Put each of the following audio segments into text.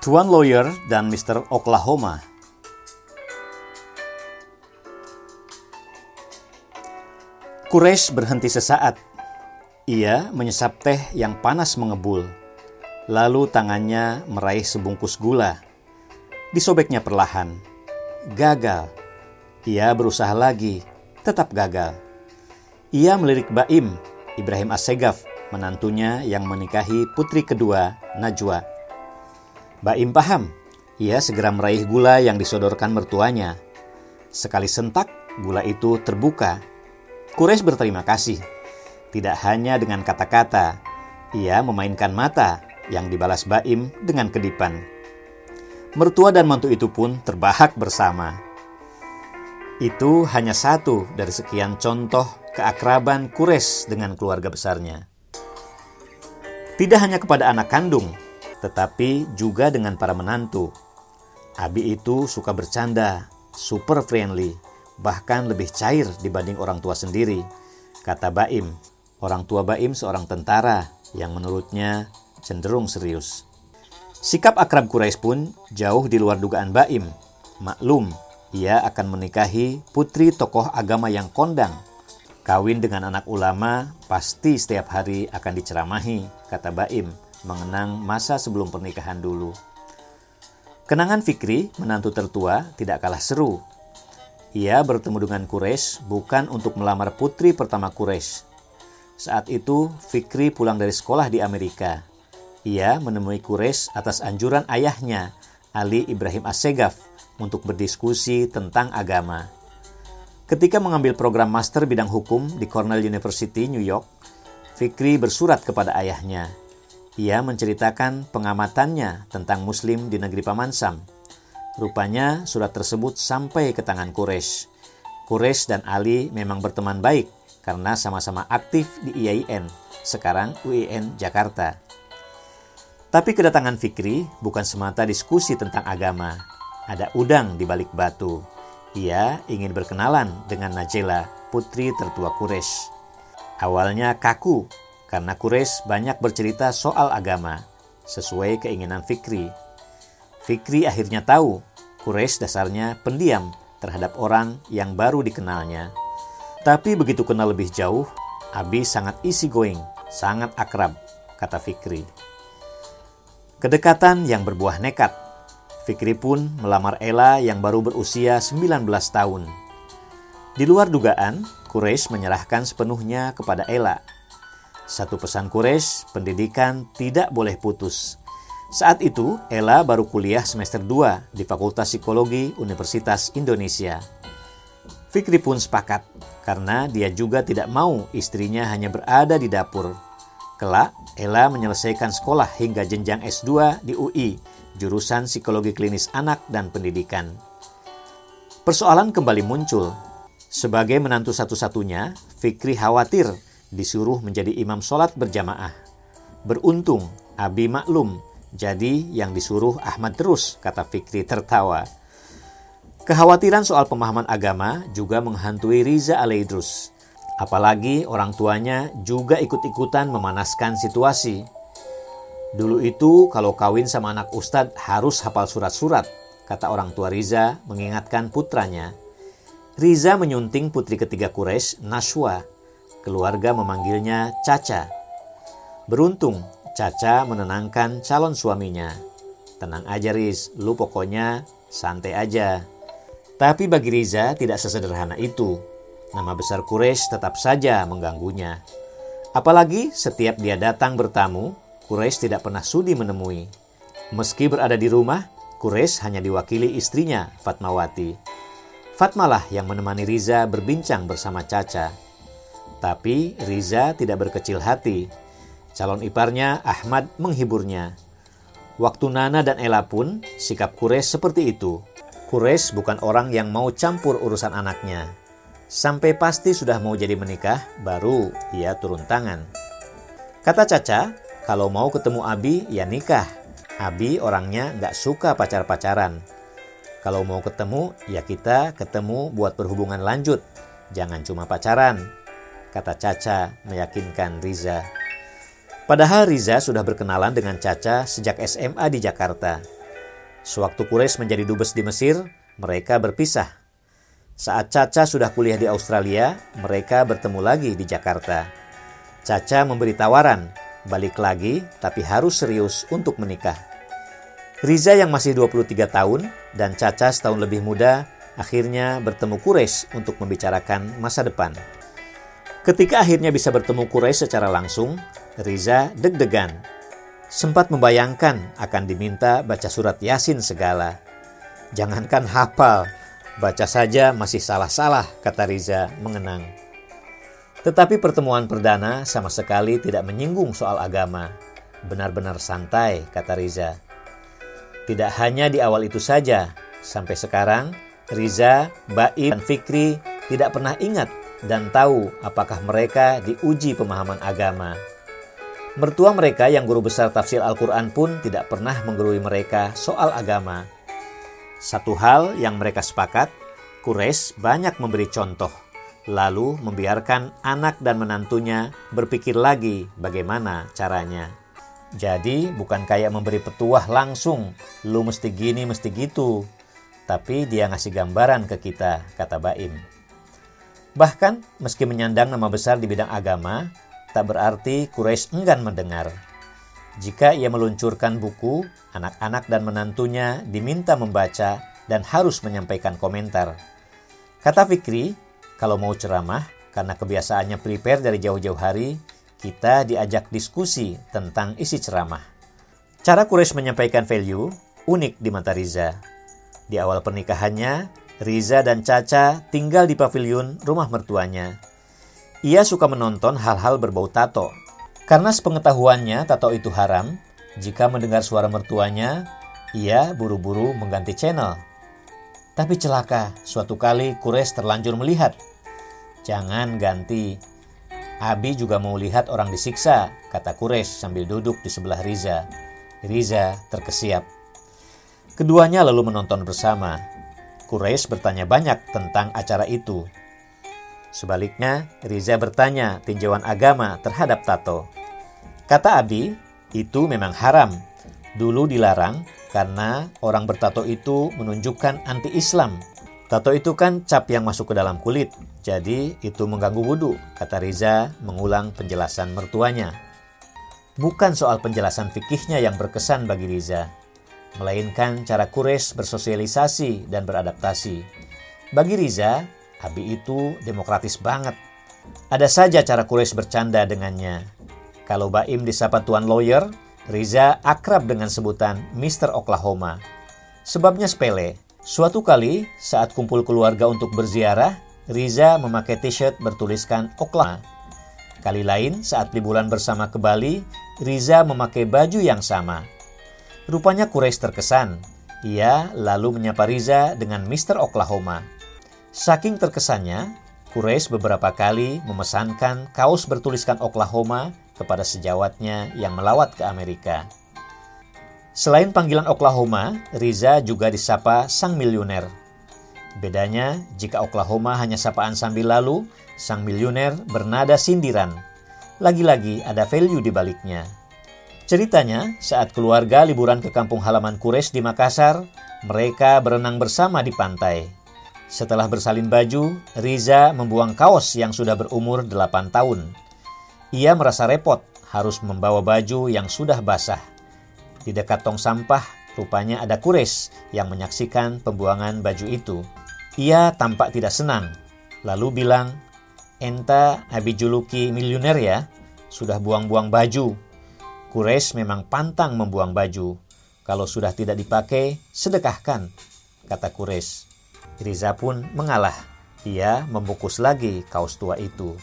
Tuan Lawyer dan Mr. Oklahoma. Quraisy berhenti sesaat. Ia menyesap teh yang panas mengebul. Lalu tangannya meraih sebungkus gula. Disobeknya perlahan. Gagal. Ia berusaha lagi, tetap gagal. Ia melirik Baim, Ibrahim Assegaf, menantunya yang menikahi putri kedua, Najwa. Baim paham, ia segera meraih gula yang disodorkan mertuanya. Sekali sentak, gula itu terbuka. Quraisy berterima kasih. Tidak hanya dengan kata-kata, ia memainkan mata yang dibalas Baim dengan kedipan. Mertua dan mantu itu pun terbahak bersama. Itu hanya satu dari sekian contoh keakraban Kures dengan keluarga besarnya. Tidak hanya kepada anak kandung, tetapi juga dengan para menantu. Abi itu suka bercanda, super friendly, bahkan lebih cair dibanding orang tua sendiri. Kata Baim, orang tua Baim seorang tentara yang menurutnya cenderung serius. Sikap akrab Quraisy pun jauh di luar dugaan Baim. Maklum, ia akan menikahi putri tokoh agama yang kondang. Kawin dengan anak ulama pasti setiap hari akan diceramahi, kata Baim, mengenang masa sebelum pernikahan dulu. Kenangan Fikri, menantu tertua, tidak kalah seru. Ia bertemu dengan Quraisy bukan untuk melamar putri pertama Quraisy. Saat itu, Fikri pulang dari sekolah di Amerika. Ia menemui Quraisy atas anjuran ayahnya, Ali Ibrahim Assegaf, untuk berdiskusi tentang agama. Ketika mengambil program master bidang hukum di Cornell University, New York, Fikri bersurat kepada ayahnya. Ia menceritakan pengamatannya tentang Muslim di negeri Paman Sam. Rupanya surat tersebut sampai ke tangan Quraisy. Quraisy dan Ali memang berteman baik karena sama-sama aktif di IAIN, sekarang UIN Jakarta. Tapi kedatangan Fikri bukan semata diskusi tentang agama, ada udang di balik batu. Ia ingin berkenalan dengan Najela, putri tertua Quraisy. Awalnya kaku karena Quraisy banyak bercerita soal agama sesuai keinginan Fikri. Fikri akhirnya tahu Quraisy dasarnya pendiam terhadap orang yang baru dikenalnya. Tapi begitu kenal lebih jauh, Abi sangat easy going, sangat akrab, kata Fikri. Kedekatan yang berbuah nekat Fikri pun melamar Ella yang baru berusia 19 tahun. Di luar dugaan, Quraisy menyerahkan sepenuhnya kepada Ella. Satu pesan Quraisy, pendidikan tidak boleh putus. Saat itu, Ella baru kuliah semester 2 di Fakultas Psikologi Universitas Indonesia. Fikri pun sepakat karena dia juga tidak mau istrinya hanya berada di dapur. Kelak, Ella menyelesaikan sekolah hingga jenjang S2 di UI jurusan Psikologi Klinis Anak dan Pendidikan. Persoalan kembali muncul. Sebagai menantu satu-satunya, Fikri khawatir disuruh menjadi imam sholat berjamaah. Beruntung, Abi maklum, jadi yang disuruh Ahmad terus, kata Fikri tertawa. Kekhawatiran soal pemahaman agama juga menghantui Riza Alaidrus. Apalagi orang tuanya juga ikut-ikutan memanaskan situasi Dulu itu kalau kawin sama anak ustadz harus hafal surat-surat, kata orang tua Riza mengingatkan putranya. Riza menyunting putri ketiga Quraisy, Nashwa. Keluarga memanggilnya Caca. Beruntung, Caca menenangkan calon suaminya. Tenang aja Riz, lu pokoknya santai aja. Tapi bagi Riza tidak sesederhana itu. Nama besar Quraisy tetap saja mengganggunya. Apalagi setiap dia datang bertamu, Quraisy tidak pernah sudi menemui. Meski berada di rumah, Quraisy hanya diwakili istrinya, Fatmawati. Fatmalah yang menemani Riza berbincang bersama Caca. Tapi Riza tidak berkecil hati. Calon iparnya Ahmad menghiburnya. Waktu Nana dan Ella pun sikap Quraisy seperti itu. Quraisy bukan orang yang mau campur urusan anaknya. Sampai pasti sudah mau jadi menikah, baru ia turun tangan. Kata Caca, kalau mau ketemu Abi, ya nikah. Abi orangnya nggak suka pacar-pacaran. Kalau mau ketemu, ya kita ketemu buat berhubungan lanjut. Jangan cuma pacaran, kata Caca meyakinkan Riza. Padahal Riza sudah berkenalan dengan Caca sejak SMA di Jakarta. Sewaktu Quraisy menjadi dubes di Mesir, mereka berpisah. Saat Caca sudah kuliah di Australia, mereka bertemu lagi di Jakarta. Caca memberi tawaran, balik lagi tapi harus serius untuk menikah. Riza yang masih 23 tahun dan Caca setahun lebih muda akhirnya bertemu Quraisy untuk membicarakan masa depan. Ketika akhirnya bisa bertemu Quraisy secara langsung, Riza deg-degan. Sempat membayangkan akan diminta baca surat Yasin segala. Jangankan hafal, Baca saja masih salah-salah, kata Riza mengenang. Tetapi pertemuan perdana sama sekali tidak menyinggung soal agama. Benar-benar santai, kata Riza. Tidak hanya di awal itu saja, sampai sekarang Riza, Baim, dan Fikri tidak pernah ingat dan tahu apakah mereka diuji pemahaman agama. Mertua mereka yang guru besar tafsir Al-Quran pun tidak pernah menggurui mereka soal agama. Satu hal yang mereka sepakat, Quraisy banyak memberi contoh, lalu membiarkan anak dan menantunya berpikir lagi bagaimana caranya. Jadi bukan kayak memberi petuah langsung, lu mesti gini, mesti gitu. Tapi dia ngasih gambaran ke kita, kata Baim. Bahkan meski menyandang nama besar di bidang agama, tak berarti Quraisy enggan mendengar. Jika ia meluncurkan buku, anak-anak dan menantunya diminta membaca dan harus menyampaikan komentar. Kata Fikri, kalau mau ceramah, karena kebiasaannya prepare dari jauh-jauh hari, kita diajak diskusi tentang isi ceramah. Cara Quraisy menyampaikan value unik di mata Riza. Di awal pernikahannya, Riza dan Caca tinggal di pavilion rumah mertuanya. Ia suka menonton hal-hal berbau tato, karena sepengetahuannya tato itu haram, jika mendengar suara mertuanya, ia buru-buru mengganti channel. Tapi celaka, suatu kali Kures terlanjur melihat. Jangan ganti. Abi juga mau lihat orang disiksa, kata Kures sambil duduk di sebelah Riza. Riza terkesiap. Keduanya lalu menonton bersama. Kures bertanya banyak tentang acara itu. Sebaliknya, Riza bertanya tinjauan agama terhadap tato. Kata Abi, itu memang haram. Dulu dilarang karena orang bertato itu menunjukkan anti-Islam. Tato itu kan cap yang masuk ke dalam kulit, jadi itu mengganggu wudhu, kata Riza mengulang penjelasan mertuanya. Bukan soal penjelasan fikihnya yang berkesan bagi Riza, melainkan cara Kures bersosialisasi dan beradaptasi. Bagi Riza, Abi itu demokratis banget. Ada saja cara Kures bercanda dengannya, kalau Baim disapa Tuan Lawyer, Riza akrab dengan sebutan Mr. Oklahoma. Sebabnya sepele. Suatu kali saat kumpul keluarga untuk berziarah, Riza memakai t-shirt bertuliskan Oklahoma. Kali lain saat liburan bersama ke Bali, Riza memakai baju yang sama. Rupanya Quraisy terkesan. Ia lalu menyapa Riza dengan Mr. Oklahoma. Saking terkesannya, Quraisy beberapa kali memesankan kaos bertuliskan Oklahoma kepada sejawatnya yang melawat ke Amerika. Selain panggilan Oklahoma, Riza juga disapa sang miliuner. Bedanya, jika Oklahoma hanya sapaan sambil lalu, sang miliuner bernada sindiran. Lagi-lagi ada value di baliknya. Ceritanya, saat keluarga liburan ke kampung halaman Kures di Makassar, mereka berenang bersama di pantai. Setelah bersalin baju, Riza membuang kaos yang sudah berumur 8 tahun. Ia merasa repot harus membawa baju yang sudah basah. Di dekat tong sampah, rupanya ada Kures yang menyaksikan pembuangan baju itu. Ia tampak tidak senang, lalu bilang, Enta abi juluki miliuner ya, sudah buang-buang baju. Kures memang pantang membuang baju. Kalau sudah tidak dipakai, sedekahkan, kata Kures. Riza pun mengalah. Ia membungkus lagi kaos tua itu.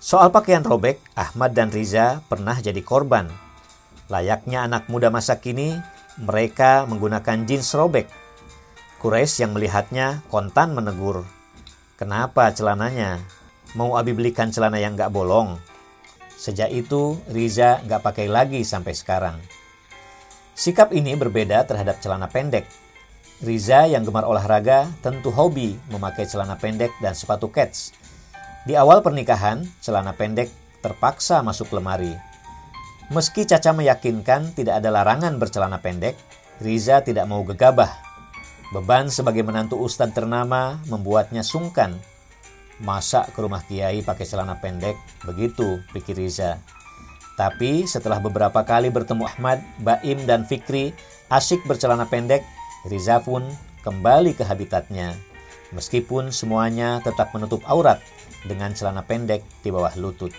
Soal pakaian robek, Ahmad dan Riza pernah jadi korban. Layaknya anak muda masa kini, mereka menggunakan jeans robek. Quraisy yang melihatnya kontan menegur. Kenapa celananya? Mau Abi belikan celana yang gak bolong? Sejak itu, Riza gak pakai lagi sampai sekarang. Sikap ini berbeda terhadap celana pendek. Riza yang gemar olahraga tentu hobi memakai celana pendek dan sepatu kets di awal pernikahan, celana pendek terpaksa masuk lemari. Meski Caca meyakinkan tidak ada larangan bercelana pendek, Riza tidak mau gegabah. Beban sebagai menantu ustadz ternama membuatnya sungkan. Masa ke rumah kiai pakai celana pendek? Begitu, pikir Riza. Tapi setelah beberapa kali bertemu Ahmad, Baim, dan Fikri asyik bercelana pendek, Riza pun kembali ke habitatnya. Meskipun semuanya tetap menutup aurat dengan celana pendek di bawah lutut.